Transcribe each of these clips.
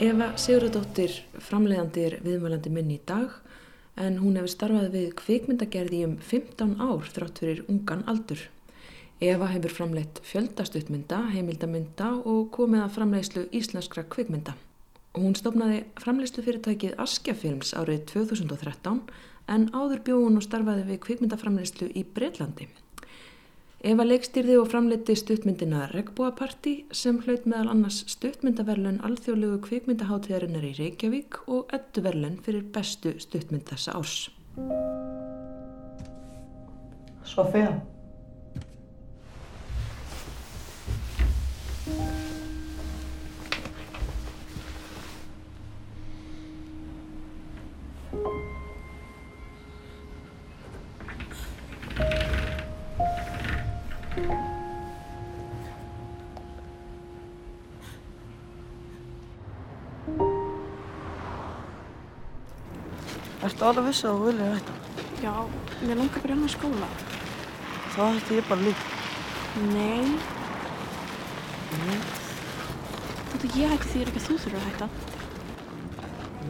Eva Sigurðardóttir framleiðandi er viðmælandi minn í dag en hún hefur starfað við kvikmyndagerði um 15 ár þrátt fyrir ungan aldur. Eva hefur framleitt fjöldastuttmynda, heimildamynda og komið að framleiðslu íslenskra kvikmynda. Hún stopnaði framleiðslu fyrirtækið Askjafilms árið 2013 en áður bjóð hún og starfaði við kvikmyndaframleiðslu í Breitlandi. Eva leikstýrði og framleiti stuttmyndina Regbúaparti sem hlaut meðal annars stuttmyndaverlun alþjóðlegu kvikmyndaháttíðarinnar í Reykjavík og öttuverlun fyrir bestu stuttmynd þessa árs. Sofía. Ertu alveg viss að þú viljið hætta? Já, mér langar bara í annar skóla. Þá hætti ég bara líka. Nei, Nei. þetta ég hætti því ekki að þú þurfur að hætta.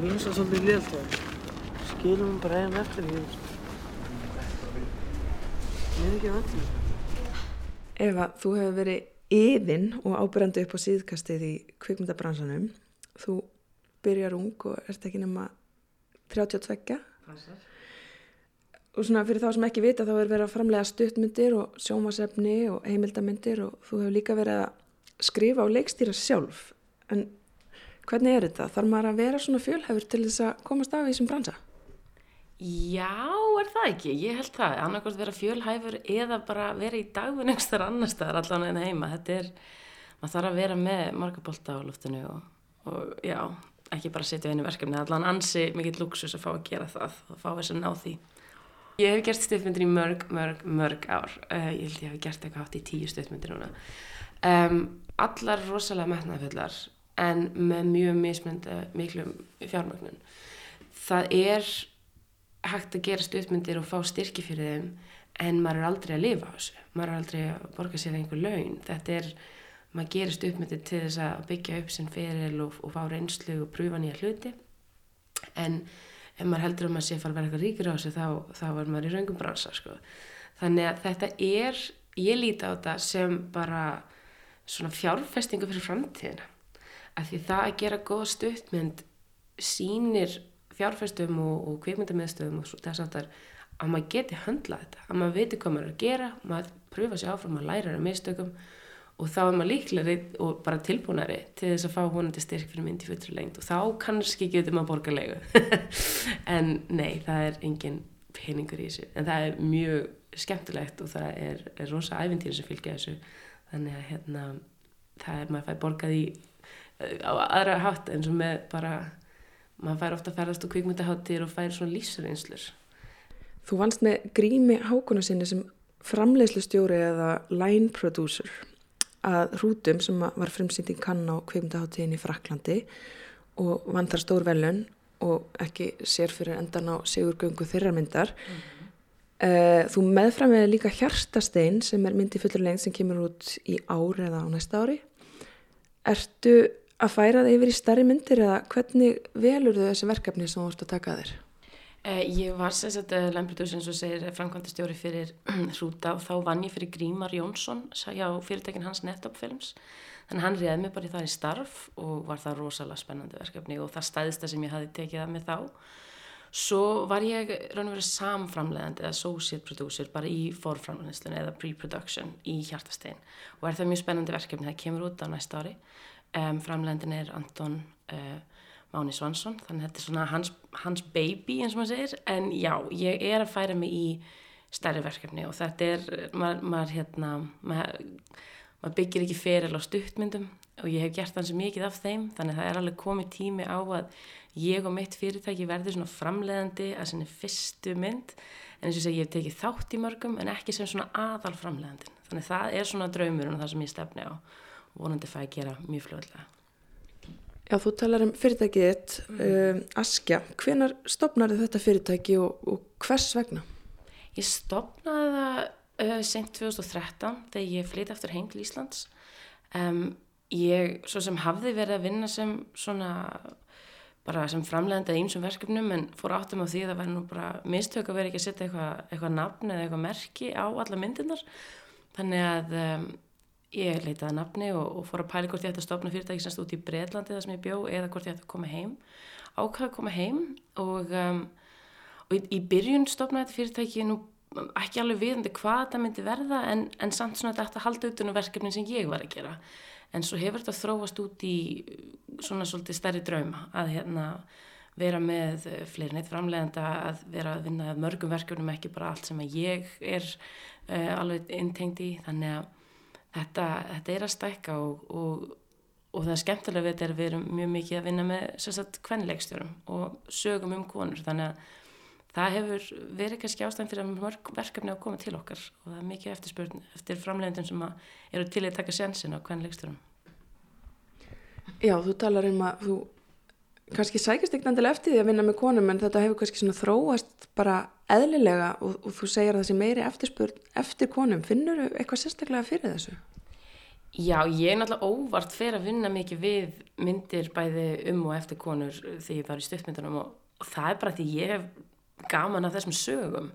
Mér finnst það svolítið liðt það. Skilum bara einn eftir því. Ég er ekki að venda. Eva, þú hefur verið yðin og ábyrjandi upp á síðkastið í kvikmyndabransanum. Þú byrjar ung og ert ekki nema 32. Passar. Og svona fyrir þá sem ekki vita þá er verið að framlega stuttmyndir og sjómasefni og heimildamindir og þú hefur líka verið að skrifa og leikstýra sjálf. En hvernig er þetta? Þarf maður að vera svona fjölhefur til þess að komast af í þessum bransa? Já, er það ekki? Ég held það. Annarkvæmt vera fjölhæfur eða bara vera í dagvinn einhverstaðar annar staðar allan en heima. Þetta er, maður þarf að vera með margabólta á luftinu og, og já, ekki bara setja einu verkefni. Allan ansi mikill luxus að fá að gera það og fá þess að ná því. Ég hef gert stuðmyndir í mörg, mörg, mörg ár. Uh, ég held ég hef gert eitthvað átt í tíu stuðmyndir núna. Um, allar rosalega metnafullar en með mjög mismönda miklum fjármögnun. Það er hægt að gera stuðmyndir og fá styrki fyrir þeim en maður er aldrei að lifa á þessu. Maður er aldrei að borga sér einhver laun. Þetta er, maður gerir stuðmyndir til þess að byggja upp sinn feril og, og fá reynslu og pröfa nýja hluti en ef maður heldur að maður sé að fara að vera eitthvað ríkur á þessu þá, þá var maður í raungum bransa sko. þannig að þetta er ég líti á þetta sem bara svona fjárfestingu fyrir framtíðina af því það að gera góð stuttmynd sýnir fjárfestum og, og kvikmyndamiðstöðum og þess aftar að maður geti höndlað þetta að maður viti hvað maður er að gera maður pröfa sér áfram að læra á mistökum og þá er maður líklegri og bara tilbúnari til þess að fá honandi styrk fyrir myndi fyrir lengt og þá kannski getur maður borga leigu. En nei, það er engin peningur í þessu. En það er mjög skemmtilegt og það er, er rosa æfintýri sem fylgja þessu. Þannig að hérna það er maður fær borgað í á aðra hátt eins og með bara maður fær ofta að ferðast á kvikmyndaháttir og fær svona lífsreynslur Þú vannst með grími hákuna sinni sem framleiðslustjóri eða line producer að hrútum sem var fremsýnd í kann á kveimdaháttíðin í Fraklandi og vann þar stór velun og ekki sér fyrir endan á Sigurgöngu þeirra myndar. Mm -hmm. Þú meðframið líka Hjartastein sem er myndi fullur lengt sem kemur út í ár eða á næsta ári. Ertu að færa það yfir í starri myndir eða hvernig velur þau þessi verkefni sem þú ert að taka þér? Uh, ég var sem sagt uh, lembritur eins og segir framkvæmdastjóri fyrir hrúta og þá vann ég fyrir Grímar Jónsson hjá fyrirtekin hans Netop Films. Þannig hann réði mig bara í það í starf og var það rosalega spennandi verkefni og það stæðista sem ég hafi tekið að mig þá. Svo var ég raun og verið samframlegandi eða associate producer bara í forframleginslunni eða pre-production í Hjartastein og er það mjög spennandi verkefni það kemur út á næsta ári um, framlegandin er Anton uh, Máni Svansson, þannig að þetta er svona hans, hans baby eins og maður segir, en já, ég er að færa mig í stærri verkefni og þetta er, maður, maður hérna, maður, maður byggir ekki feril á stuttmyndum og ég hef gert hans mikið af þeim, þannig að það er alveg komið tími á að ég og mitt fyrirtæki verður svona framleiðandi að svona fyrstu mynd, en eins og segi ég hef tekið þátt í mörgum en ekki sem svona aðal framleiðandin, þannig að það er svona draumur og það sem ég stefni á vonandi fæ að gera mjög fljóðlega. Já, þú talar um fyrirtækið þitt, um, Askja. Hvenar stopnaði þetta fyrirtæki og, og hvers vegna? Ég stopnaði það uh, sent 2013 þegar ég flytti eftir heim til Íslands. Um, ég svo sem hafði verið að vinna sem svona bara sem framlegandi að einsum verkefnum en fór áttum á því að það væri nú bara mistök að vera ekki að setja eitthvað, eitthvað nafn eða eitthvað merki á alla myndirnar þannig að um, ég leitaði nafni og, og fór að pæli hvort ég ætti að stopna fyrirtæki semst út í Breitlandi þar sem ég bjó eða hvort ég ætti að koma heim. Ákvaði að koma heim og, um, og í, í byrjun stopnaði þetta fyrirtæki nú ekki alveg viðandi hvað þetta myndi verða en, en samt svona þetta halda utan um verkefnin sem ég var að gera. En svo hefur þetta þróast út í svona svolítið stærri drauma að hérna vera með fleiri neitt framlegenda að vera að vinna mörgum verkefnum ekki bara allt sem að ég er uh, alveg intengt í. Þannig að þetta, þetta er að stækka og, og, og það er skemmtilega við þetta er að við erum mjög mikið að vinna með sérstaklega kvenleikstjórum og sögum um konur. Þannig að það hefur verið kannski ástæðan fyrir að mörg verkefni að koma til okkar og það er mikið eftirspurn eftir framlegndum sem eru til að taka sensin á kvenleikstjórum. Já, þú talar um að þú kannski sækist ekkert endilega eftir því að vinna með konum en þetta hefur kannski svona þróast bara eðlilega og, og þú segir að það sé meiri eftirspurn eftir konum. Finnur þú eitthvað sérstaklega fyrir þessu? Já, ég er náttúrulega óvart fyrir að vinna mikið við myndir bæði um og eftir konur þegar ég var í stuttmyndunum og, og það er bara því ég hef gaman af þessum sögum.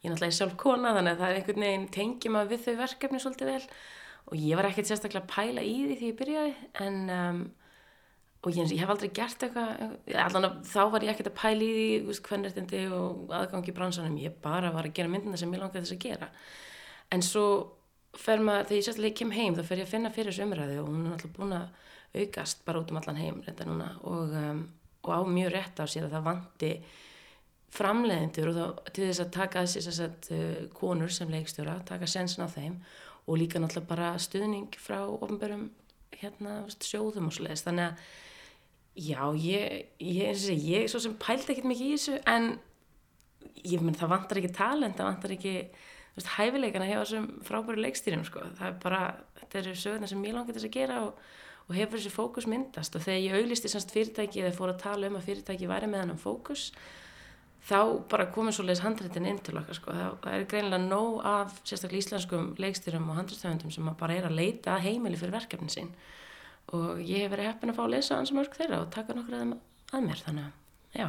Ég er náttúrulega sjálf kona þannig að það er einhvern veginn tengjum að við þau verkefni svolítið vel og ég var ekkert sérstaklega pæla í því því ég byrjaði en um, og ég, ég hef aldrei gert eitthvað þá var ég ekkert að pæla í því hvernreitindi og aðgangi bransanum. Ég bara var að gera myndina sem ég langaði þess að gera. En svo fer maður, þegar ég sérstaklega kem heim þá fer ég að finna fyrir þessu umræði og hún er alltaf búin að aukast bara út um allan heim og, um, og á mjög rétt á sér að það og þá til þess að taka þess að uh, konur sem leikstjóra taka sensin á þeim og líka náttúrulega bara stuðning frá ofnbörum hérna, sjóðum og sliðist þannig að Já, ég, ég, ég, ég svo sem pældi ekkert mikið í þessu en ég menn það vantar ekki talent, það vantar ekki veist, hæfileikana hjá þessum frábæru leikstýrum sko. það er bara, þetta eru sögurna sem ég langar þess að gera og, og hefur þessi fókus myndast og þegar ég auglisti semst fyrirtæki eða fór að tala um að fyrirtæki væri með hann fókus þá bara komið svo leiðis handreitin inn til okkar sko. það, það er greinilega nóg af sérstaklega íslenskum leikstýrum og handreitstæfundum sem bara er að leita að heimili fyrir verkefnin sín og ég hef verið heppin að fá að lesa hans mörg þeirra og taka nokkur að, að mér þannig að, já.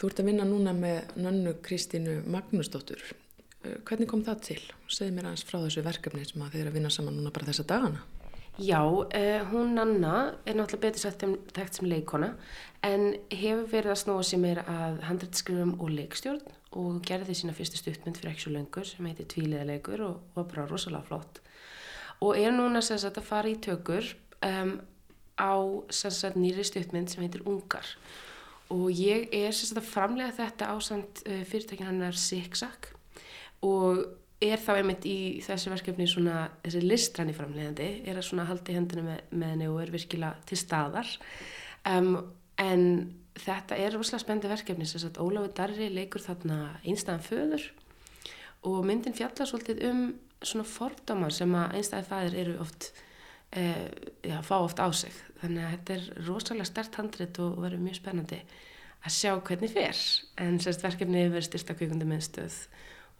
Þú ert að vinna núna með nönnu Kristínu Magnúsdóttur. Eh, hvernig kom það til? Segð mér aðeins frá þessu verkefni sem að þið er að vinna saman núna bara þessa dagana. Já, eh, hún Nanna er náttúrulega betur sætt þekkt sem leikona en hefur verið að snóa sér meira að handrættskrifum og leikstjórn og gerði sína fyrstu stuttmynd fyrir ekki svo lengur sem heitir Tvíliðalegur og var bara rosalega flott og er núna sem sagt að fara í tökur um, á sagt, nýri stuttmynd sem heitir Ungar. Og ég er sagt, að framlega þetta ásand uh, fyrirtækin hann er Zigzag og er þá einmitt í þessu verkefni svona, þessi listranni framlegandi er að svona haldi hendina með, með henni og er virkilega til staðar. Um, en þetta er rosalega spennandi verkefni sem sagt Ólafur Darri leikur þarna einstæðan föður og myndin fjallar svolítið um svona fordómar sem að einstæði fæðir eru oft eh, já, fá oft á sig. Þannig að þetta er rosalega stert handrit og verður mjög spennandi að sjá hvernig fer. En sérst verkefni verður styrsta kvíkundi meðstöð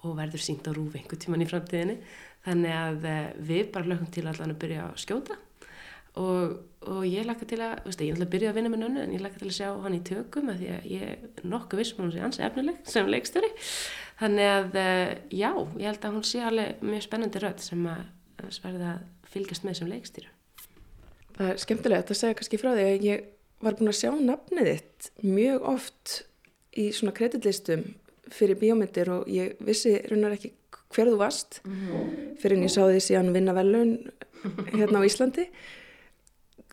og verður sínt á rúfi einhver tíman í framtíðinni. Þannig að eh, við bara lögum til allan að byrja að skjóta. Og, og ég lakka til að veist, ég ætla að byrja að vinna með nönnu en ég lakka til að sjá hann í tökum að því að ég nokkuð vissum hún sé ansi efnileg sem leikstöri þannig að eh, já, ég held að hún sé alveg mjög spennandi rödd sem að verða að fylgjast með sem leikstýru Það er skemmtilegt að segja kannski frá því að ég var búin að sjá nafnið þitt mjög oft í svona kreditlistum fyrir bíómyndir og ég vissi raunar ekki hver þú varst mm -hmm. fyrir en ég sá því síðan vinna velun hérna á Íslandi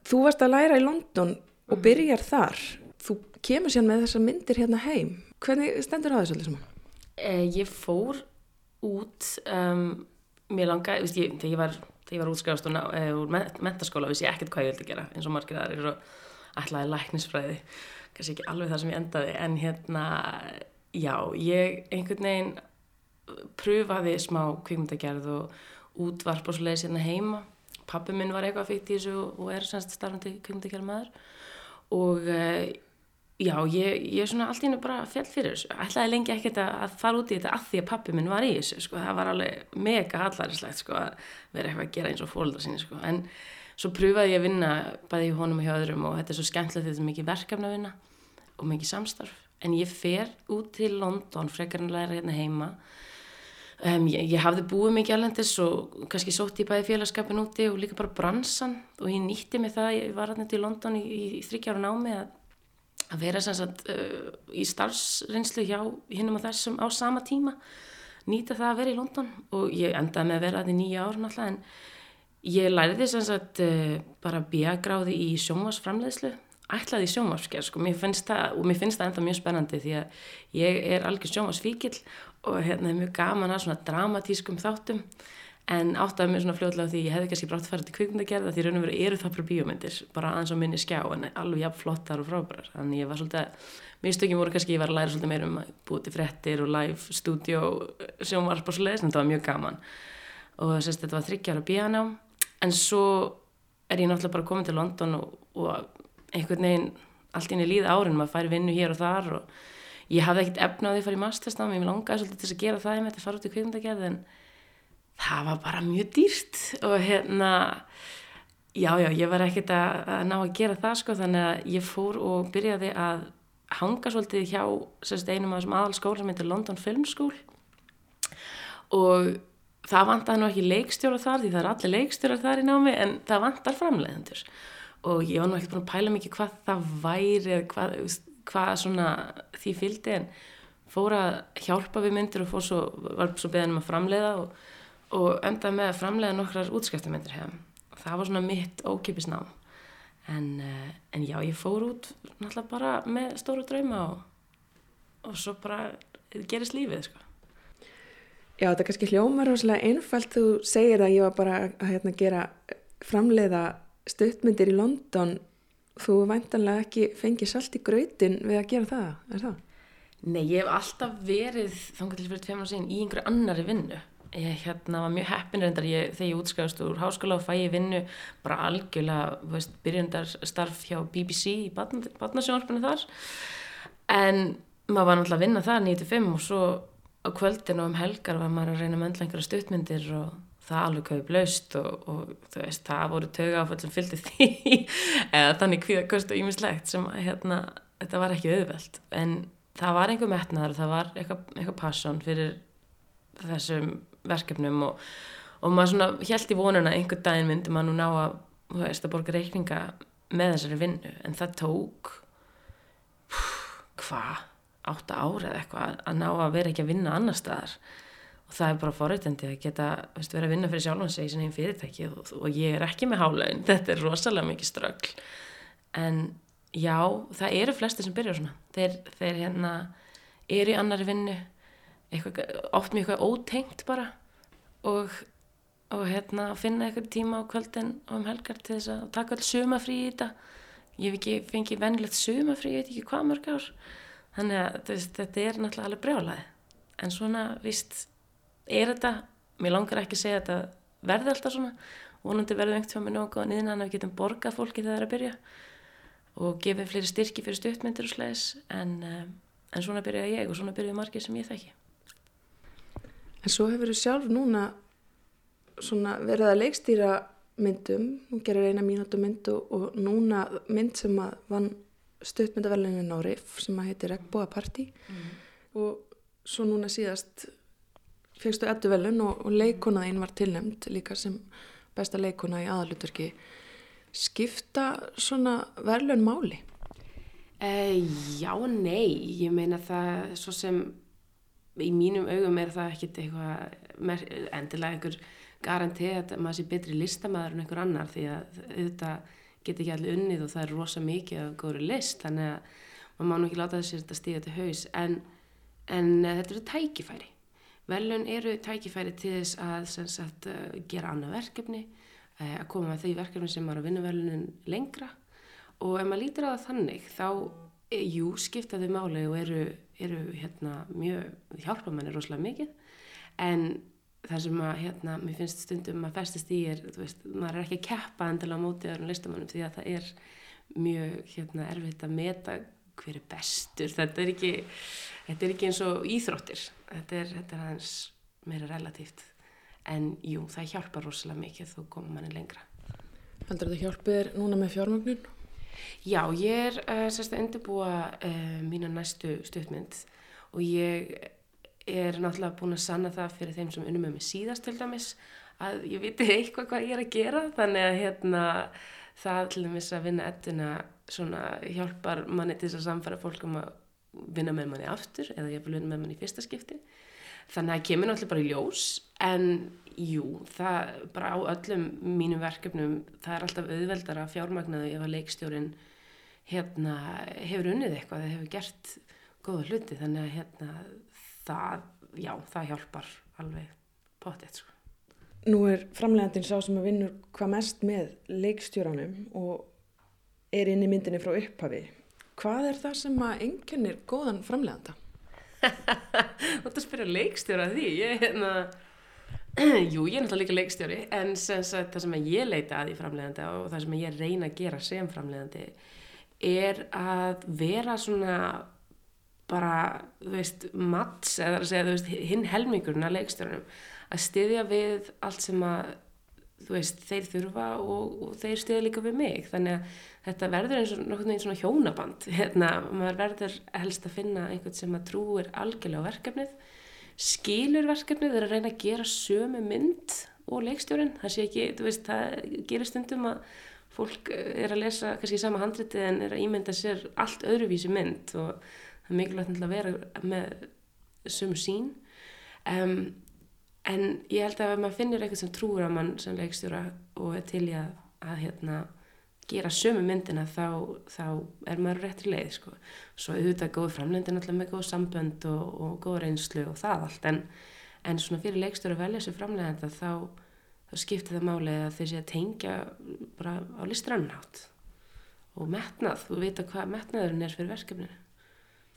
Þú varst að læra í London og mhm. byrjar þar þú kemur sér með þessar myndir hérna heim hvernig stendur það þessu allir saman? Eh, ég fór út, um, mér langaði, veist, ég, þegar ég var, var útskjáðast úr, uh, úr mentaskóla, vissi ég ekkert hvað ég vildi gera, eins og margir þar eru alltaf læknisfræði, kannski ekki alveg það sem ég endaði, en hérna, já, ég einhvern veginn pröfaði smá kvíkmyndagerð og útvarp og svo leiðis hérna heima. Pappi minn var eitthvað fyrkt í þessu og er semst starfandi kvíkmyndagerð maður og uh, Já, ég, ég svona allt í hennu bara fjall fyrir þessu. Ætlaði lengi ekkert að fara út í þetta að því að pappi minn var í þessu, sko. Það var alveg mega hallarislegt, sko, að vera eitthvað að gera eins og fólkdra sinni, sko. En svo pröfaði ég að vinna bæði í honum og hjá öðrum og þetta er svo skemmtilegt þetta er mikið verkefna að vinna og mikið samstarf en ég fer út til London frekar en læra hérna heima um, ég, ég hafði búið mikið alendis og kannski sótt ég bæði félagskapin úti og líka bara bransan og ég nýtti mig það, ég var hérna til London í, í, í þryggjára námi að, að vera sem sagt uh, í starfsreynslu hjá hinnum og þessum á sama tíma nýta það að vera í London. Og ég endaði með að vera þetta í nýja ár náttúrulega en ég læriði sem sagt uh, bara bíagráði í sjónvarsframleiðslu ætlaði í sjónvarskerð sko, mér finnst það og mér finnst það enda mjög spennandi því að ég er algjör sjónvarsfíkil og hérna er mjög gaman að svona dramatískum þáttum en áttaði mér svona fljóðlega því ég hefði kannski brátt færið til kvikmyndagerða því raun og veru eru það bara bíómyndir bara aðeins á minni skjá en alveg jafn flottar og frábærar. Þannig ég var svolítið, minnstökjum voru kannski ég var að læra svolítið meira um að búið til frettir og live studio sjónvarp og svoleiðis en það var mjög gaman. Og sérst þetta var þryggjar á bíanám en svo er ég náttúrulega bara komin til London og, og einhvern veginn allt inn í líða árin, maður færi vinnu hér og þar og ég hafði ekkert efnaði að fara í mastersnám, ég langaði svolítið til að gera það með þetta fara út í kvikmyndagerð en það var bara mjög dýrt og hérna já já ég var ekkert að, að ná að gera það sko þannig að ég fór og byrjaði að hanga svolítið hjá sérst, einum af þessum aðalskóla sem heitir London Film School. Og það vantaði nú ekki leikstjóra þar því það er allir leikstjóra þar í námi en það vantar framleiðendur. Og ég var nú ekkert búin að pæla mikið hvað það væri eða hvað, hvað svona því fylgdi en fór að hjálpa við myndir og fór svo, var svo beðan um að framleiða og, og endaði með að framleiða nokkrar útskæftamyndir hefðum og það var svona mitt ókipisnám en, eh, en já, ég fór út náttúrulega bara með stóru drauma og, og svo bara gerist lífið sko. Já, þetta er kannski hljómar rosalega einfalt. Þú segir að ég var bara að hérna, gera framleiða stuttmyndir í London. Þú væntanlega ekki fengið salt í gröytin við að gera það, er það? Nei, ég hef alltaf verið þannig til fyrir tveim ára síðan í einhverju annari vinnu ég hérna var mjög heppin reyndar. Ég, þegar ég útskjáðast úr háskóla og fæ ég vinnu bara algjörlega, veist, byrjundarstarf hjá BBC í badnasjónarspunni þar. En maður var náttúrulega að vinna það 95 og svo á kvöldin og um helgar var maður að reyna möndla einhverja stuttmyndir og það alveg köpi blöst og, og veist, það voru töga áfall sem fylgdi því. Eða þannig kvíðakost og ímislegt sem hérna, þetta var ekki auðvelt. En það var einhver metnaðar það var eitthvað passion fyrir þessum verkefnum og, og maður svona held í vonuna einhver daginn myndi maður nú ná að þú veist, að borga reikninga með þessari vinnu. En það tók hvað átta ára eða eitthvað að ná að vera ekki að vinna annar staðar. Og það er bara forreitandi að geta veist, vera að vinna fyrir sjálfan sig í sinni fyrirtæki og, og ég er ekki með hálaun, þetta er rosalega mikið strögl en já, það eru flesti sem byrjar svona. Þeir, þeir hérna eru í annari vinnu eitthvað, oft mjög eitthvað ótengt bara og, og hérna finna eitthvað tíma á kvöldin og um helgar til þess að taka alls sumafrí í þetta. Ég hef ekki fengið vennilegt sumafrí, ég veit ekki hvað mörg ár. Þannig að veist, þetta er náttúrulega alveg brjálaði en svona vist er þetta, mér langar ekki að segja að þetta verði alltaf svona. Vonandi verði einhvern veginn með nokkuð niðan að við getum borgað fólki þegar það er að byrja og gefið fleiri styrki fyrir stuttmyndir og slæðis en, um, en svona byrjaði ég og svona byrjaði margir sem ég þekki En svo hefur þú sjálf núna svona verið að leikstýra myndum, hún gerir eina mínútu mynd og, og núna mynd sem að vann stuttmyndaverlinin á RIF sem að heitir Regbóa Party mm. og svo núna síðast fegstu ettu velun og, og leikonaðinn var tilnæmt líka sem besta leikona í aðalutverki skipta svona verlun máli? Uh, já, nei, ég meina það svo sem í mínum augum er það ekkit eitthvað endilega einhver garantið að maður sé betri listamæður en einhver annar því að auðvitað get ekki allir unnið og það er rosa mikið af góður list þannig að maður má nú ekki láta þessir þetta stíða til haus. En, en uh, þetta eru tækifæri. Velun eru tækifæri til þess að sagt, uh, gera annað verkefni uh, að koma með því verkefni sem maður að vinna velunin lengra. Og ef maður lítur á það þannig þá, jú, skiptaðu máli og eru, eru hérna, mjög hjálpa manni rosalega mikið. En það sem að, hérna, mér finnst stundum að festist í er, þú veist, maður er ekki að keppa endilega á mótið öðrum listamannum því að það er mjög, hérna, erfitt að meta hver er bestur, þetta er ekki þetta er ekki eins og íþróttir. Þetta er, þetta er aðeins meira relatíft en jú, það hjálpar rosalega mikið þú komur manni lengra. Heldur þetta hjálpið er núna með fjármögnun? Já, ég er uh, sérst að undirbúa uh, mína næstu stuttmynd og ég er náttúrulega búin að sanna það fyrir þeim sem unnum með mig síðast til dæmis að ég viti eitthvað hvað ég er að gera. Þannig að hérna það til dæmis að vinna ettuna svona hjálpar manni til þess að samfæra fólk um að vinna með manni aftur eða ég vil vinna með manni í fyrsta skipti þannig að það kemur náttúrulega bara í ljós en jú, það bara á öllum mínum verkefnum það er alltaf auðveldar að fjármagnaðu ef að leikstjórin hérna hefur unnið eitthvað, það hefur gert góða hluti þannig að hérna það, já, það hjálpar alveg potið sko. Nú er framlegandin sá sem að vinnur hvað mest með leikstjóranum og er inn í myndinni frá upphafi. Hvað er það sem að enginnir góðan framleganda? Þú ert að spyrja leikstjóra því, ég hérna, jú, ég er náttúrulega líka leikstjóri, en sem sagt, það sem ég leita að í framleganda og það sem ég reyna að gera sem framlegandi er að vera svona bara, þú veist, mats eða að segja, þú veist, hinn helmingurinn að leikstjórnum, að styðja við allt sem að, þú veist, þeir þurfa og, og þeir styðja líka við mig, þannig að þetta verður eins og nokkur neginn svona hjónaband, hérna, maður verður helst að finna einhvern sem að trúir algjörlega á verkefnið, skilur verkefnið, þeir að reyna að gera sömu mynd og leikstjórin, það sé ekki, þú veist, það gerir stundum að fólk er að lesa kannski sama handritið en er að ímynda sér allt öðruvísi mynd og það er mikilvægt að vera með sömu sín um, en ég held að ef maður finnir eitthvað sem trúur að mann sem leikstjóra og er til í að, að hérna, gera sömu myndina þá, þá er maður réttri leið sko. svo auðvitað góð framlendin alltaf með góð sambönd og, og góð reynslu og það allt en, en svona fyrir leikstjóra velja sér framlegenda þá, þá skiptir það máli að þeir sé að tengja bara á listrannátt og metnað, þú veit að hvað metnaðurinn er fyrir verkefninu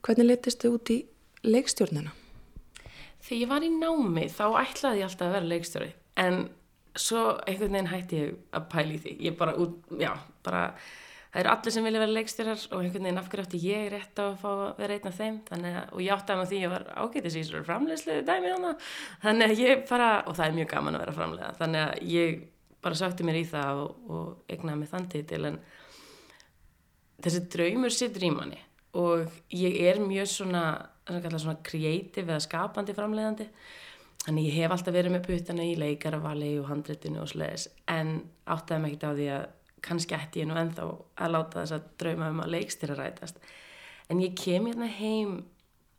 Hvernig leytist þið út í leikstjórnina? Þegar ég var í námi þá ætlaði ég alltaf að vera leikstjóri. En svo einhvern veginn hætti ég að pæli því. Ég bara út, já, bara það eru allir sem vilja vera leikstjórar og einhvern veginn afhverju átti ég rétt á að fá að vera einn af þeim? Þannig að, og ég átti að því að ég var ágætið sér svo framleiðslega dæmi þannig að ég bara, og það er mjög gaman að vera framleiða. Þannig að ég bara sökti mér í það og, og egnaði mig þann titil. En þessi draumur sittur í manni og ég er mjög svona svona kreatív eða skapandi framleiðandi. Þannig ég hef alltaf verið með puttana í leikarafali og handréttinu og slegis en áttaði mig ekkert á því að kannski ætti ég nú ennþá að láta þess að drauma um að leikstýra rætast. En ég kem hérna heim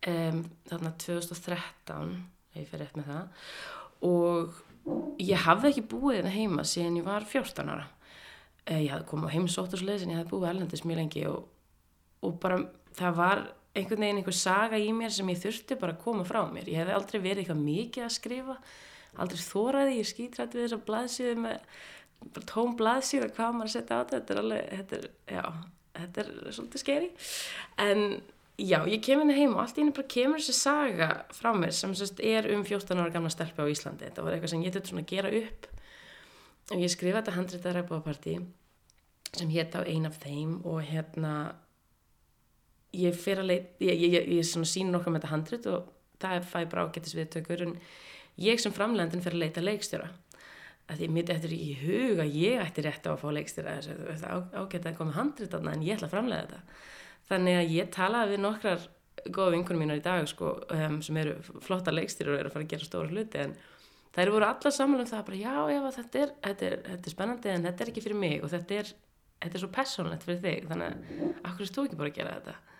um, þarna 2013 ef ég fer eftir með það og ég hafði ekki búið hérna heima síðan ég var 14 ára. Eh, ég hafði komið á heimsóttursleis en ég hafði búið erlendis mjög lengi og, og bara það var einhvern veginn einhver saga í mér sem ég þurfti bara að koma frá mér. Ég hef aldrei verið eitthvað mikið að skrifa, aldrei þóraði, ég skítrætti við þessa blaðsíðu með tóm blaðsíðu og hvað maður að setja á þetta, þetta er alveg, þetta er, já, þetta er svolítið skeri. En já, ég kem inn heim og allt í henni bara kemur þessi saga frá mér sem sérst er um 14 ára gamla stelpa á Íslandi. Þetta var eitthvað sem ég þurfti svona að gera upp og ég skrifa þetta handrita ræðbúapartí sem hétt á ein af þeim og hérna ég fyrir að leita, ég, ég, ég, ég sín nokkað með þetta handrit og það fæ bara ágættis viðtökur en ég sem framlegandin fyrir að leita leikstjóra. Að því mitt eftir í huga ég ætti rétt á að fá leikstjóra það ágætt að koma handrit aðna en ég ætla að framlega þetta. Þannig að ég talaði við nokkrar góða vinkunum mínar í dag sko, um, sem eru flotta leikstjóra og eru að fara að gera stóra hluti en það eru voru allar saman um það bara já, já þetta, er, þetta, er, þetta er spennandi en þetta er ekki fyrir mig og þetta er, þetta er svo personlegt fyrir þig þannig að akkur er þú ekki bara að gera þetta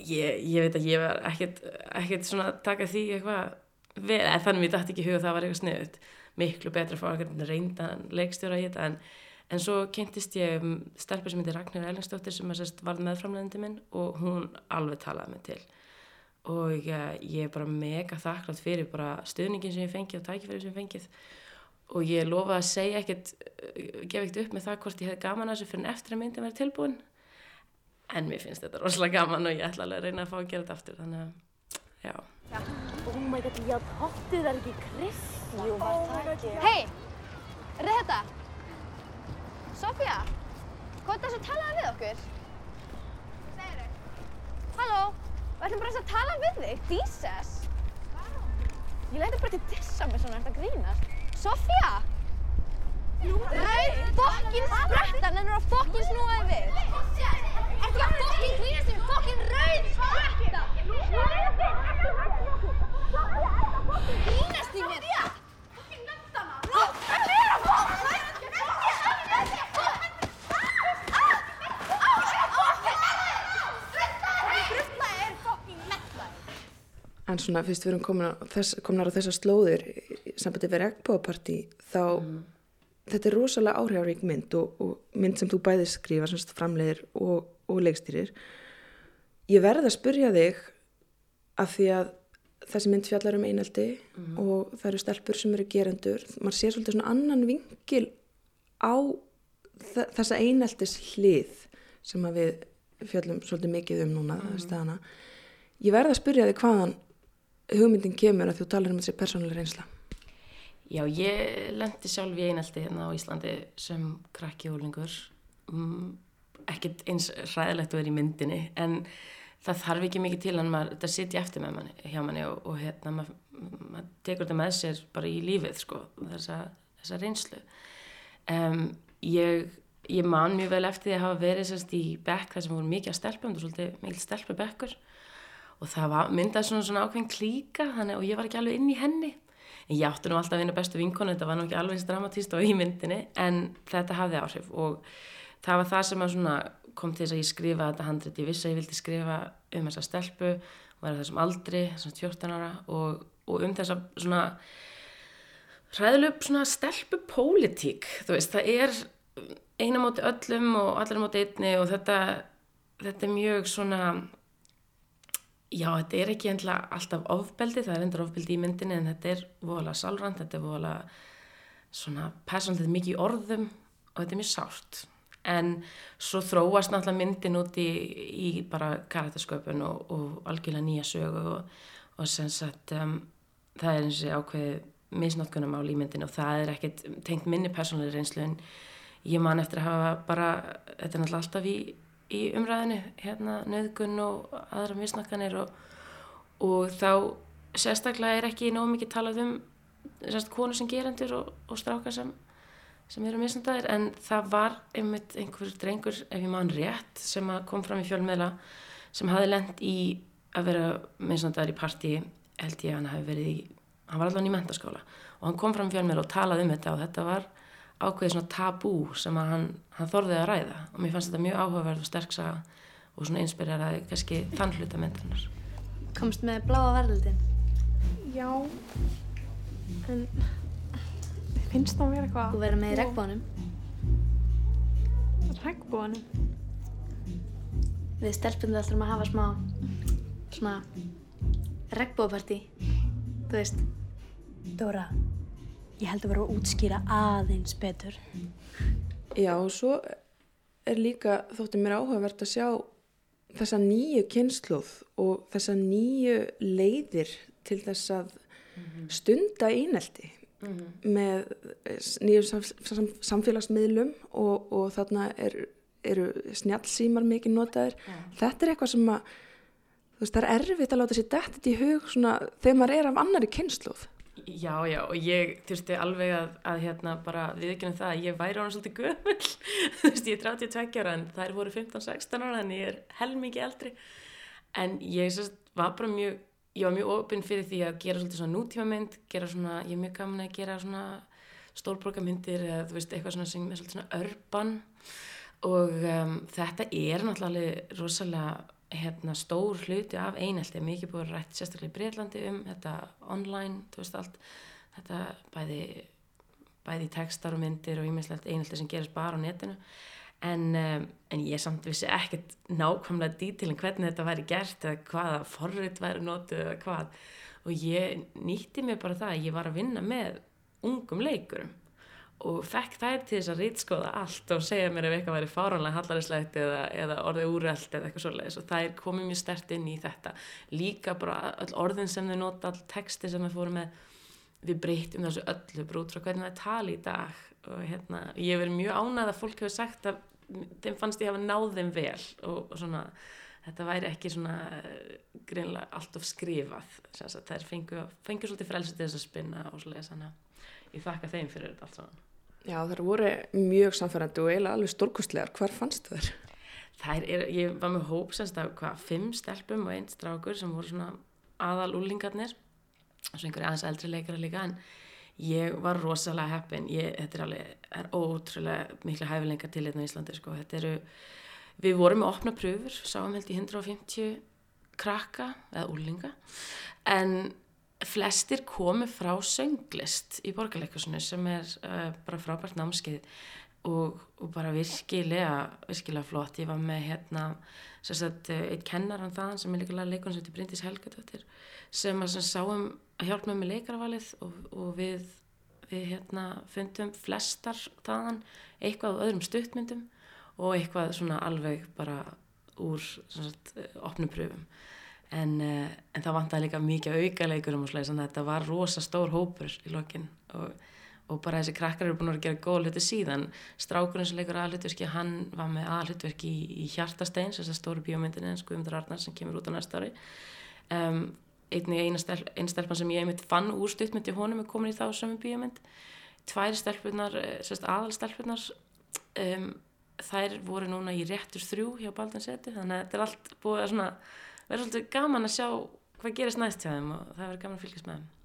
ég, ég veit að ég var ekkert, ekkert svona að taka því eitthvað vel, en þannig að ég dætti ekki huga það var eitthvað sniðut miklu betra að fá eitthvað reyndan leikstjóra í þetta en, en svo kynntist ég um stelpur sem heitir Ragnar Ellingsdóttir sem var meðframleðandi minn og hún alveg talaði mig til. Og ég, ég er bara mega þakklátt fyrir bara stuðningin sem ég fengið og tækifæri sem ég fengið. Og ég lofa að segja ekkert gefa ekkert upp með það hvort ég hef gaman að þessu fyrir en eftir að myndin verið tilbúin en mér finnst þetta rosalega gaman og ég ætla alveg að reyna að fá að gera þetta aftur þannig að, já. Oh my god, já, hottið er ekki Chris Jú, var það ekki Hei, er þetta? Sofía, hvað er það að talaði við okkur? Segir þau? Halló, við ætlum bara að tala við þig, Jesus. Ég læti bara til dissa mig svona, er þetta grínast? Sofía, Rauð fokkin spretta, en er að fokkin snúa þig við. En svona fyrst við erum komin þess, komnar á þessar slóðir sambandi við regnbóðapartí þá þetta er rosalega áhrifarík mynd og, og mynd sem þú bæðið skrifa framleiðir og, og leikstýrir. Ég verð að spurja þig af því að þessi mynd fjallar um einaldi og það eru stelpur sem eru gerendur. Man sér svolítið svona annan vingil á þe- þessa einaldis hlið sem að við fjallum svolítið mikið um núna mm staðana. Ég verð að spyrja þig hvaðan hugmyndin kemur að þú talar um þessi persónulega reynsla. Já, ég lendi sjálf í einaldi hérna á Íslandi sem krakki úlingur. Mm, ekkert eins hræðilegt að vera í myndinni, en það þarf ekki mikið til maður, þetta sitja eftir með manni, hjá manni og, og hérna, maður, maður tekur þetta með sér bara í lífið, sko, þessa, þessa reynslu. Um, ég, ég man mjög vel eftir því að hafa verið sérst í bekk þar sem voru mikið að stelpa, er svolítið mikil stelpubekkur og það var, myndaði svona, svona ákveðin klíka þannig, og ég var ekki alveg inn í henni en ég átti nú alltaf vinna bestu vinkonu þetta var nú ekki alveg eins dramatíst á í myndinni en þetta hafði áhrif og það var það sem kom til þess að ég skrifa þetta handrit, ég vissi að ég vildi skrifa um þessa stelpu og vera þessum aldri, þessum 14 ára og, og um þessa svona hræðileg stelpu pólitík, það er eina móti öllum og allir móti einni og þetta, þetta er mjög svona já, þetta er ekki alltaf ofbeldi, það er endur ofbeldi í myndinni en þetta er voðalega sálrand, þetta er voðalega svona persónlega mikið orðum og þetta er mjög sárt en svo þróast náttúrulega myndin út í, í bara karatasköpun og, og algjörlega nýja sögu og, og sem sagt um, það er eins og ákveðið misnátkunum á límyndinu og það er ekkert tengt minni persónlega reynslu en ég man eftir að hafa bara, þetta er náttúrulega alltaf í, í umræðinu, hérna nöðgun og aðra misnátkanir og, og þá sérstaklega er ekki nóg mikið talað um sérst konu sem gerendur og, og strákar sem, sem eru misnáttaðir en það var einmitt einhver drengur ef ég man rétt sem að kom fram í fjölmiðla sem hafi lent í að vera misnáttaðir í partí held ég að hann hafi verið í hann var allavega í mentaskóla og hann kom fram í fjölmiðla og talaði um þetta og þetta var ákveðið svona tabú sem að hann, hann þorðið að ræða og mér fannst þetta mjög áhugaverð og sterk saga og svona inspireraði kannski þann hluta myndunar. Komst með bláa verðildin. Já, en finnst það að vera eitthvað... Þú verður með í regnbónum. Regnbónum? Við stelpunum ætlum að hafa smá, svona, regnbópartí. Þú veist. Dóra, ég held að vera að útskýra aðeins betur. Já, og svo er líka, þótti mér áhugavert að sjá þessa nýju kynsluð og þessa nýju leiðir til þess að stunda einelti með nýjum sam, sam, samfélagsmiðlum og, og þarna er, eru snjallsímar mikið notaðir. Þetta er eitthvað sem að, veist, það er erfitt að láta sér dættið í hug svona þegar maður er af annari kynsluð. Já, já, og ég þurfti alveg að, að hérna bara viðkynna það að ég væri ánum svolítið gömul, þú veist, ég er 32 ára en þær voru 15-16 ára en ég er helmingi eldri en ég sérst, var bara mjög, ég var mjög opinn fyrir því að gera svolítið svona nútímamynd, gera svona, ég er mjög gaman að gera svona stólbrókamyndir eða þú veist, eitthvað svona sem er svolítið svona örban og um, þetta er náttúrulega rosalega hérna, stór hluti af einelti. Mikið búið rætt sérstaklega í Breitlandi um þetta online, þú veist allt þetta bæði bæði textar og myndir og íminnslegt einelti sem gerist bara á netinu en, um, en ég samt vissi ekkert nákvæmlega dítilin hvernig þetta væri gert eða hvaða forrið væri notuð eða hvað. Og ég nýtti mér bara það að ég var að vinna með ungum leikurum og fekk þær til þess að rítskoða allt og segja mér ef eitthvað væri fáránlega hallarinslegt eða, eða orðið úrelt eða eitthvað svoleiðis. Og þær komið mjög stert inn í þetta. Líka bara orðin sem þau nota all texti sem þau fóru með við breytum þessu öllu bara út frá hvernig það tali í dag og hérna, ég verið mjög ánægð að fólk hefur sagt að þeim fannst ég hafa náð þeim vel og, og svona þetta væri ekki svona eh, greinlega allt of skrifað þær fengu, fengu svolítið frelsi til þess að spinna og svoleiðis þannig að ég þakka þeim fyrir þetta allt saman Já, það voru mjög samfærandi og eiginlega alveg stórkostlegar. Hvar fannst þér? Það er, ég var með hópsast af hvað, fimm stelpum og einn strákur sem voru svona aðal úlingarnir og svo einhverju aðeins eldri leikara líka en ég var rosalega heppin ég, þetta er alveg, er ótrúlega miklu hæfileika til hérna í Íslandi sko. eru, við vorum með opna pröfur sáum held í 150 krakka eða úlinga en flestir komi frá sönglist í borgarleikusinu sem er uh, bara frábært námskeið og, og bara virkilega virkilega flott, ég var með hérna sagt, eitt kennaran þaðan sem er líka leikun sem heitir Bryndis Helgadóttir sem að sem sáum að hjálpa með með leikaravalið og, og við, við hérna fundum flestar þaðan eitthvað á öðrum stuttmyndum og eitthvað svona alveg bara úr sagt, opnum pröfum. En, uh, en það vantæði líka mikið aukaleikur um og slæðis, þannig að þetta var rosa stór hópur í lokin og, og bara þessi krakkar eru búin að gera góð hluti síðan. Strákurinn sem leikur aðhlutverki hann var með aðhlutverki í, í Hjartasteins þessar stóru bíómyndin en Guðmundur Arnar sem kemur út á næsta ári. Um, einnig eina stelp, stelpan sem ég einmitt fann úr stuttmyndi honum er komin í þá sömu bíómynd. Tværi stelpunar, eh, aðalstelpunar um, þær voru núna í réttur þrjú hjá Baldanseti þannig að þetta er allt búið að verður svolítið gaman að sjá hvað gerist næst hjá þeim og það verður gaman að fylgjast með þeim.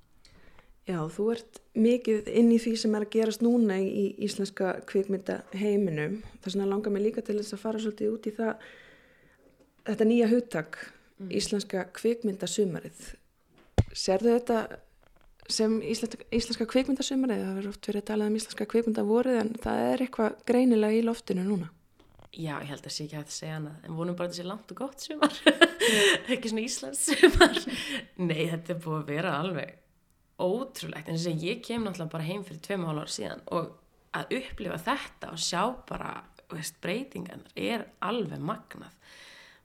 Já, þú ert mikið inn í því sem er að gerast núna í íslenska kvikmynda heiminum. Það er svona langar mig líka til þess að fara svolítið út í það, þetta nýja huttak, mm. íslenska kvikmyndasumarið. Serðu þetta sem íslenska, íslenska kvikmyndasumarið? Það verður oft verið að tala um íslenska kvikmyndavorið en það er eitthvað greinilega í loftinu núna. Já, ég held að það sé ekki hægt að segja hana en vonum bara að þetta sé langt og gott sumar ekki svona Íslands sumar Nei, þetta er búið að vera alveg ótrúlegt, en þess að ég kem náttúrulega bara heim fyrir tveim álar síðan og að upplifa þetta og sjá bara veist, breytingan er alveg magnað.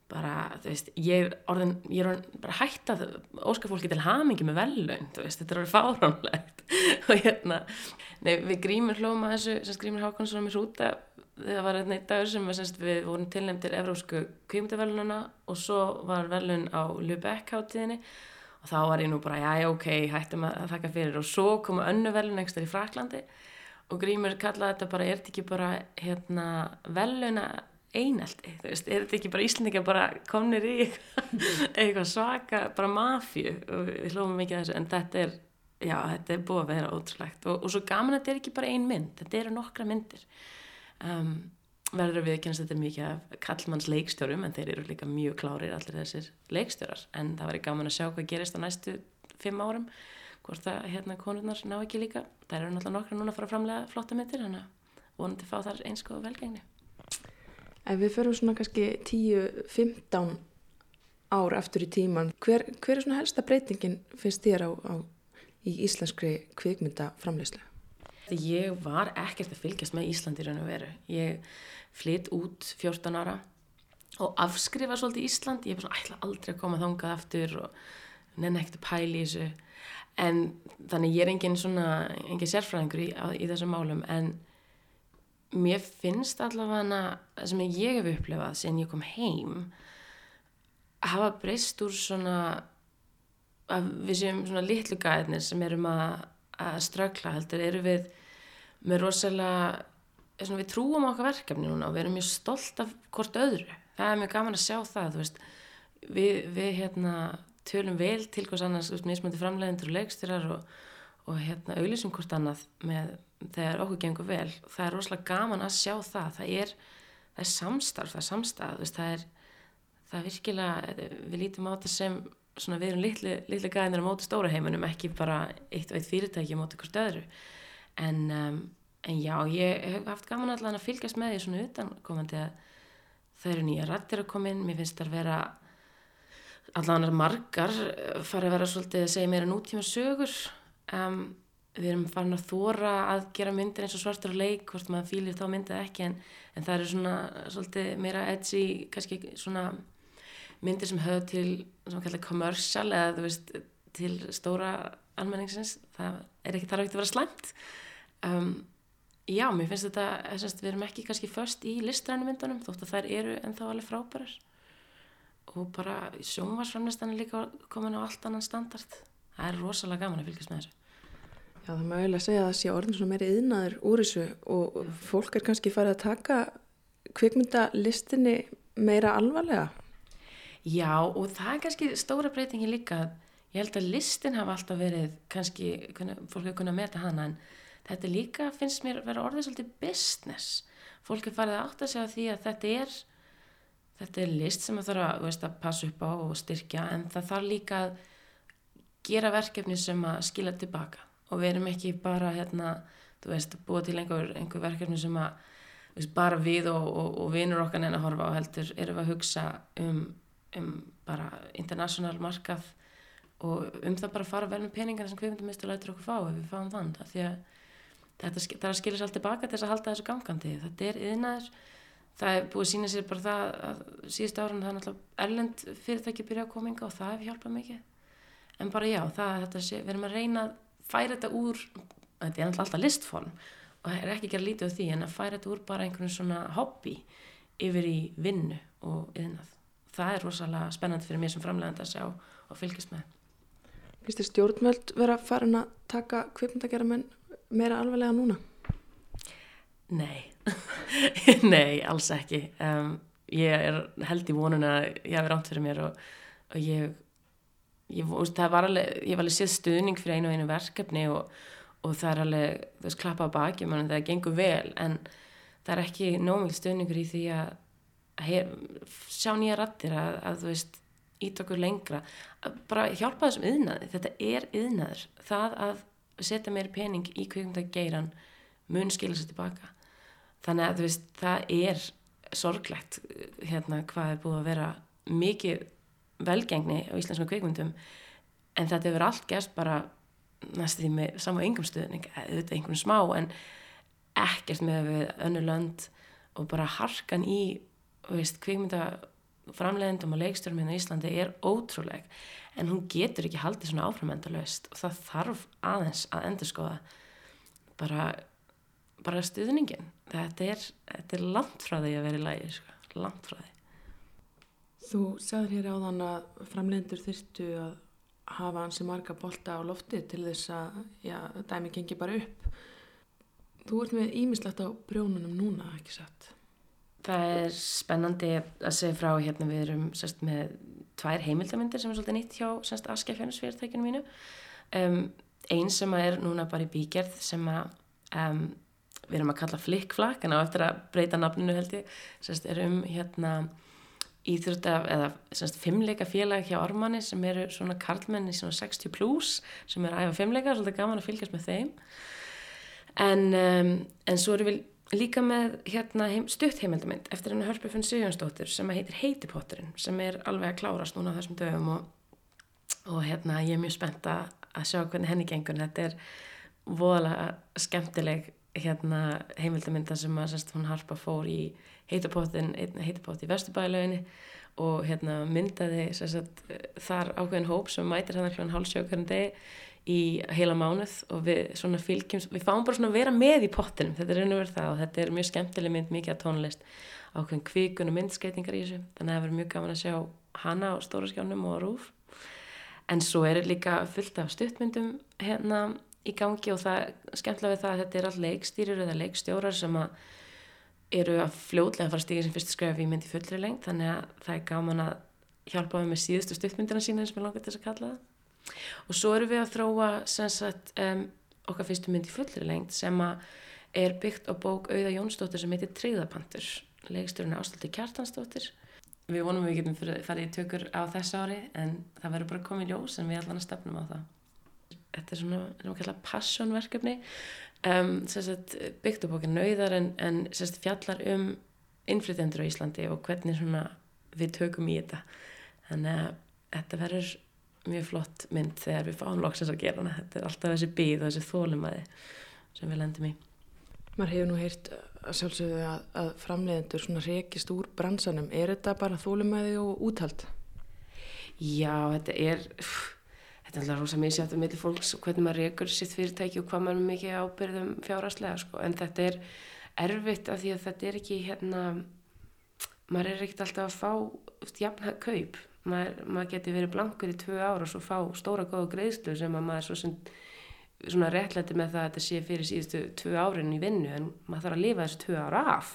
Bara, þú veist, ég orðin ég er orðin bara hægt að óskar fólki til hamingi með velun, þú veist, þetta er orðið fáránlegt. Og hérna, nei, við grímur hlóma þessu, sem grímur Hákonsson með hrúta það var einn dagur sem semst, við vorum tilnæmtir Evrósku kvímdavelununa og svo var velun á Lübeck hátíðinni og þá var ég nú bara, já, ok, hættum að þakka fyrir. Og svo komu önnu velun ekstra í Fraklandi og Grímur kallaði þetta bara, er þetta ekki bara hérna, veluna einelti, þú veist, er þetta ekki bara Íslandika bara komnir í eitthvað svaka, bara mafju og við hlófum mikið þessu, en þetta er já, þetta er búið að vera ótrúlegt. Og, og svo gaman að þetta er ekki bara ein mynd, þetta eru nokkra myndir. Um, verður að þetta er mikið af kallmanns leikstjórum en þeir eru líka mjög klárir allir þessir leikstjórar. En það ekki gaman að sjá hvað gerist á næstu fimm árum hvort það hérna konurnar ná ekki líka. Það eru náttúrulega nokkra núna að fara að framlega flotta myndir þannig að vonandi fá þar einsko velgengni. Ef við förum svona kannski 10-15 ár eftir í tíman hver, hver er svona helsta breytingin finnst þér á, á í íslenskri kvikmynda framleyslu? Ég var ekkert að fylgjast með Íslandi raun og veru. Ég flytt út 14 ára og afskrifa svolítið Ísland. Ég bara svona aldrei að koma þangað aftur og nenni ekkert að pæli þessu. En þannig ég er engin svona, engin sérfræðingur í, í þessum málum en mér finnst allavega það sem ég hef upplefað sen ég kom heim hafa breyst úr svona að við séum svona litlu gæðnir sem erum að að strökla heldur eru við með rosalega við trúum okkar verkefni núna og við erum mjög stolt af hvort öðru. Það er mjög gaman að sjá það við, við hérna, tölum vel til hvers annars mismöndi framleiðindur og leikstyrar og, og hérna, auðlýsum hvort annað með, þegar okkur gengur vel. Það er rosalega gaman að sjá það. Það er, það er samstarf, það er samstað það er, það er virkilega við lítum á þetta sem svona við erum litli, litli gæðinir á móti stóra heiminum ekki bara eitt og eitt fyrirtæki á móti hvort öðru. En, um, en já, ég hef haft gaman allan að fylgjast með því svona utankomandi að það eru nýja rættir að koma inn. Mér finnst það að vera allan að margar fara að vera svolítið að segja meira nútíma sögur. Um, við erum farin að þóra að gera myndir eins og svartur leik hvort maður fýlir þá myndið ekki en, en það eru svona svolítið meira edgi kannski svona myndir sem höfðu til sem kallar commercial eða veist til stóra almenningsins. Það er ekki þar að vera slæmt. Um, já, mér finnst þetta þess, við erum ekki kannski först í listrænu myndunum þótt að þær eru ennþá alveg frábærar. Og bara sjónvarsframlistan er líka komin á allt annan standard. Það er rosalega gaman að fylgjast með þessu. Já, það má eiginlega segja að það sé orðin svona meiri yðnaður úr þessu og fólk er kannski farið að taka kvikmyndalistinni meira alvarlega. Já, og það er kannski stóra breytingi líka. Ég held að listin hafa alltaf verið, kannski, fólk hefur kunnað að meta hana, en þetta líka finnst mér vera orðið svolítið business. Fólk er farið að átta sig á því að þetta er, þetta er list sem það þarf að, veist, að passa upp á og styrkja, en það þarf líka að gera verkefni sem að skila tilbaka. Og við erum ekki bara, hérna, þú veist, búa til einhver, einhver verkefni sem að, veist, bara við og, og, og vinur okkar neina horfa á heldur, erum við að hugsa um um bara international markað og um það bara að fara vel með peningar sem kveikmyndumistur lætur okkur fá ef við fáum þann. Því að þetta það er að skilja sér allt tilbaka til þess að halda þessu gangandi. Þetta er yðnaður það er búið að sína sér bara það að síðust árun það er náttúrulega erlend fyrirtæki byrja að koma yngi og það hefur hjálpað mikið. En bara já, það, þetta sé, við erum að reyna að færa þetta úr þetta er alltaf listform og það er ekki að gera lítið á því en að færa þetta úr bara einhvern svona hobby yfir í vinnu og yðnað það er rosalega spennandi fyrir mér sem framlegand að sjá og fylgjast með. Fyrst er stjórnvöld vera farin að taka kvipmyndagjara menn meira alveglega núna? Nei, nei, alls ekki. Um, ég er held í vonun að ég hafi ránt fyrir mér og, og ég, ég, það var alveg, ég var alveg séð stuðning fyrir einu og einu verkefni og, og það er alveg, þú veist, klappa á baki, mann það gengur vel en það er ekki nómil stuðningur í því að hef, sjá nýja rattir að, að þú veist ít okkur lengra. Bara hjálpa þessum yðnaði þetta er yðnaður það að setja meiri pening í kvikmyndageiran mun skilja sér tilbaka þannig að þú veist það er sorglegt hérna hvað er búið að vera mikið velgengni á íslenskum kvikmyndum. En þetta hefur allt gerst bara næstu því með saman yngum stuðning auðvitað einhvern smá en ekkert með við önnu lönd og bara harkan í veist, kvikmyndaframleðendum og leikstjórum hérna í Íslandi er ótrúleg en hún getur ekki haldið svona áframendalöst og það þarf aðeins að endur skoða bara, bara stuðningin þetta er, þetta er langt frá því að vera í lægi sko. langt frá því Þú sagður hér áðan að framlegendur þyrstu að hafa hansi marga bolta á lofti til þess að já, dæmi gengi bara upp Þú ert með ímislegt á brjónunum núna, ekki satt? Það er spennandi að segja frá hérna við erum sérst með tvær heimildamindir sem er svolítið nýtt hjá askefjarnisfyrirtækinu mínu. Um, einn sem er núna bara í bígerð sem að um, við erum að kalla flikkflakk en á eftir að breyta nafninu held ég sérst er um hérna íþjóta eða sérst fimmleika félag hjá Ormanni sem eru svona karlmenn í svona 60 plus sem er að æfa fimmleika, svolítið gaman að fylgjast með þeim. En, um, en svo eru við líka með hérna, heim, stutt heimildamind eftir henni Hörpufinn Sigjónsdóttir sem heitir Heitipotturinn sem er alveg að klárast núna þessum dögum og, og hérna ég er mjög spennt að sjá hvernig henni gengur. Þetta er voðalega skemmtileg hérna, heimildaminda sem að sérst, hún Harpa fór í Heitipottin Heitipott í Vesturbælaunni og hérna, myndaði sérst, þar ákveðin hóp sem mætir hann hljóðan hálfsjókarinn degi í heila mánuð og við svona fylgjum, við fáum bara svona að vera með í pottinum, þetta er raun og verið það og þetta er mjög skemmtileg mynd, mikið að tónlist ákveðin kvíkun og myndskreitingar í þessu þannig að það verður mjög gaman að sjá hana á stóra skjánum og rúf en svo er líka fullt af stuttmyndum hérna í gangi og það skemmtilega við það að þetta er all leikstýrir eða leikstjórar sem að eru að fljóðlega fara stíka sem fyrst skref í myndi fullri lengt þannig að það er gaman að hjálpa með síðustu stuttmyndina sína sem ég langar til þess að kalla það og svo erum við að þróa sagt, um, okkar fyrstu mynd í fullri lengt sem er byggt á bók Auða Jónsdóttir sem heitir Tríðapantur leikstjórun Ástaldi Kjartansdóttir. Við vonum við getum farið í tökur á þess ári en það verður bara komið ljós en við allan að stefnum á það. Þetta er svona, erum við að kalla passionverkefni um, sagt, byggt á bókin Auðar en, en sagt, fjallar um innflytjendur á Íslandi og hvernig við tökum í þetta. Þannig að þetta verður mjög flott mynd þegar við fáum loksins að gera hana þetta er alltaf þessi bíð og þessi þólumæði sem við lendum í Mar hefur nú heyrt að sjálfsögðu að, að framleiðendur svona reykist úr bransanum er þetta bara þólumæði og úthald? Já, þetta er þetta er alltaf rosa misjátt um milli fólks og hvernig maður reykur sitt fyrirtæki og hvað maður er mikið ábyrðum fjárhastlega sko. en þetta er erfitt af því að þetta er ekki hérna maður er ekkert alltaf að fá jafn kaup maður, maður geti verið blankur í tvö ára og svo fá stóra góða greiðslu sem að maður svo sem svona réttlæti með það að þetta sé fyrir síðustu tvö árin í vinnu en maður þarf að lifa þessu tvö ára af.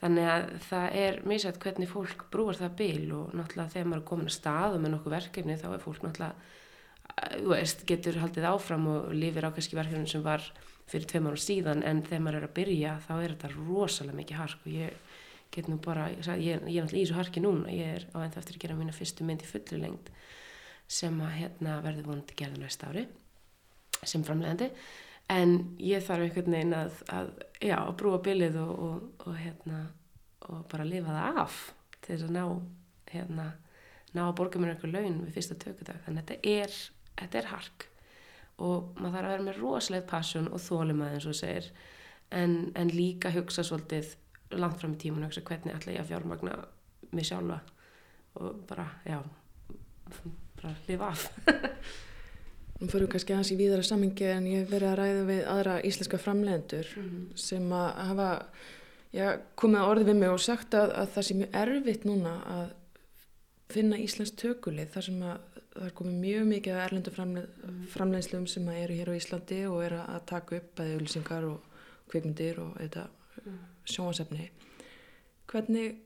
Þannig að það er misætt hvernig fólk brúar það bil og náttúrulega þegar maður er komin að stað og með nokkuð verkefni þá er fólk náttúrulega getur haldið áfram og lifir á kannski verkefni sem var fyrir tveim ára síðan en þegar maður er að byrja þá er þetta rosalega mikið hark og ég get nú bara, ég, ég, ég er náttúrulega í þessu harki núna, ég er á ennþá eftir að gera mína fyrstu mynd í fullu lengd sem að hérna verður vonandi gerða næsta ári sem framlegandi en ég þarf einhvern veginn að, að já, að brúa bilið og, og, og hérna og bara lifa það af til þess að ná hérna, ná að borga mér einhver laun við fyrsta tökudag. Þannig að þetta er, þetta er hark og maður þarf að vera með rosalega passion og þólum að eins og segir en, en líka hugsa svolítið langt fram í tímun og hvernig ætla ég að fjármagna mig sjálfa og bara, já bara lifa af Nú fyrir við kannski aðeins í víðara samingi en ég hef verið að ræða við aðra íslenska framlegendur Mhm. sem að hafa já, komið að orði við mig og sagt að, að það sé mjög erfitt núna að finna íslensk tökulið þar sem að það er komið mjög mikið af erlendu framle framleginslum sem að eru hér á Íslandi og eru að taka upp bæði auðlýsingar og kvikmyndir og þetta sjónasefni. Hvernig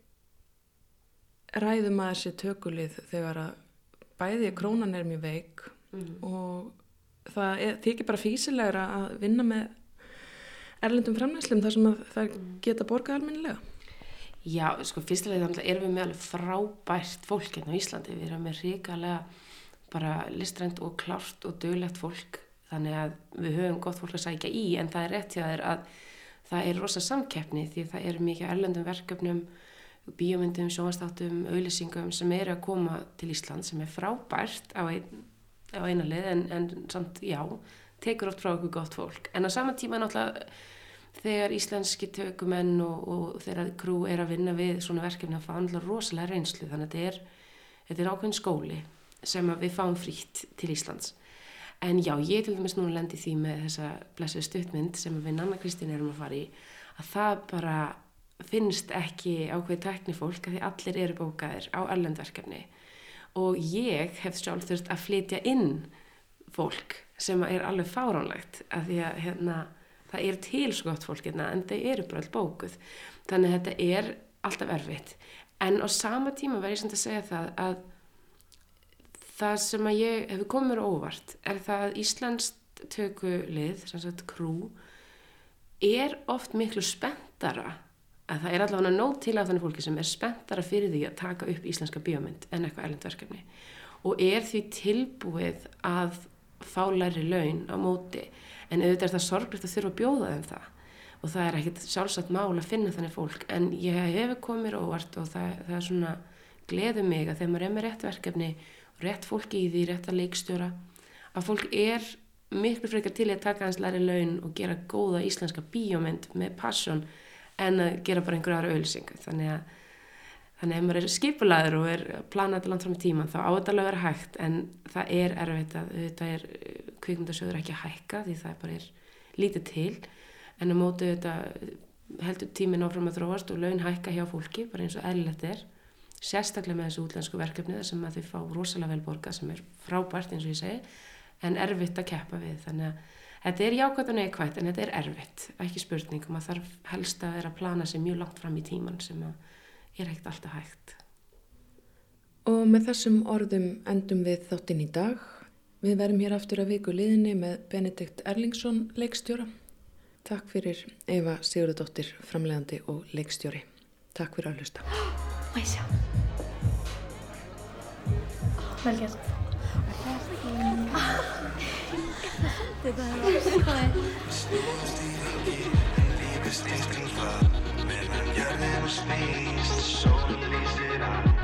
ræðum maður sér tökulið þegar að bæði krónan er mjög veik og það er, þykir bara físilegra að vinna með erlendum framleyslum þar sem að það geta borgað almennilega. Já, sko, fyrstulega þannig erum við með alveg frábært fólk hérna á Íslandi. Við erum með ríkalega bara listrænt og klárt og döglegt fólk. Þannig að við höfum gott fólk að sækja í en það er rétt hjá þér að það er rosa samkeppni því það er mikið erlendum verkefnum, bíómyndum, sjónastáttum, auðlýsingum sem eru að koma til Ísland sem er frábært á, ein, á eina lið en, en samt, já, tekur oft frá okkur gott fólk. En á sama tíma náttúrulega þegar íslenski tökumenn og, og þegar krú er að vinna við svona verkefni að fá andla rosalega reynslu þannig að þetta er, þetta er ákveðin skóli sem við fáum frítt til Íslands en já, ég til dæmis núna lendi því með þessa blessuð stuttmynd sem við Nanna Kristín erum að fara í að það bara finnst ekki ákveði teknifólk að því allir eru bókaðir á erlendverkefni og ég hef sjálf þurft að flytja inn fólk sem er alveg fáránlegt að því að hérna það er til svo gott fólk hérna en þau eru bara all bókuð. Þannig að þetta er alltaf erfitt. En á sama tíma verður ég samt að segja það að það sem að ég hefur komið mér óvart er það að Íslands tökulið, sem sagt krú er oft miklu spenntara að það er allavega nóg til af þannig fólki sem er spenntara fyrir því að taka upp íslenska bíómynd en eitthvað erlendverkefni og er því tilbúið að fá læri laun á móti. En auðvitað er það sorglegt að þurfa að bjóða þeim það. Og það er ekkert sjálfsagt mál að finna þannig fólk. En ég hefur komið óvart og það, það er svona gleðu mig að þegar maður er með rétt verkefni rétt fólki í því, rétt að leikstjóra að fólk er miklu frekar til að taka hans læri laun og gera góða íslenska bíómynd með passion en að gera bara einhverja aðra auðlýsingu þannig að Þannig að ef maður er skipulaður og er planað langt fram í tíman þá á þetta alveg að vera hægt en það er erfitt að þetta er kvikmyndasjóður ekki að hækka því það bara er lítið til en að mótu þetta heldur tímin áfram að þróast og laun hækka hjá fólki bara eins og eðlilegt er sérstaklega með þessu útlensku verkefni þar sem að þau fá rosalega vel borga sem er frábært eins og ég segi en erfitt að keppa við þannig að þetta er jákvæmt og neikvægt en þetta er erfitt ekki spurning og maður þarf helst að vera að plana sig mjög langt fram í tíman sem er ekkert alltaf hægt. Og með þessum orðum endum við þáttinn í dag. Við verum hér aftur að viku liðinni með Benedikt Erlingsson leikstjóra. Takk fyrir Eva Sigurðardóttir, framlegandi og leikstjóri. Takk fyrir að hlusta. Má ég sjá? Vel gert. Þetta er svolítið það.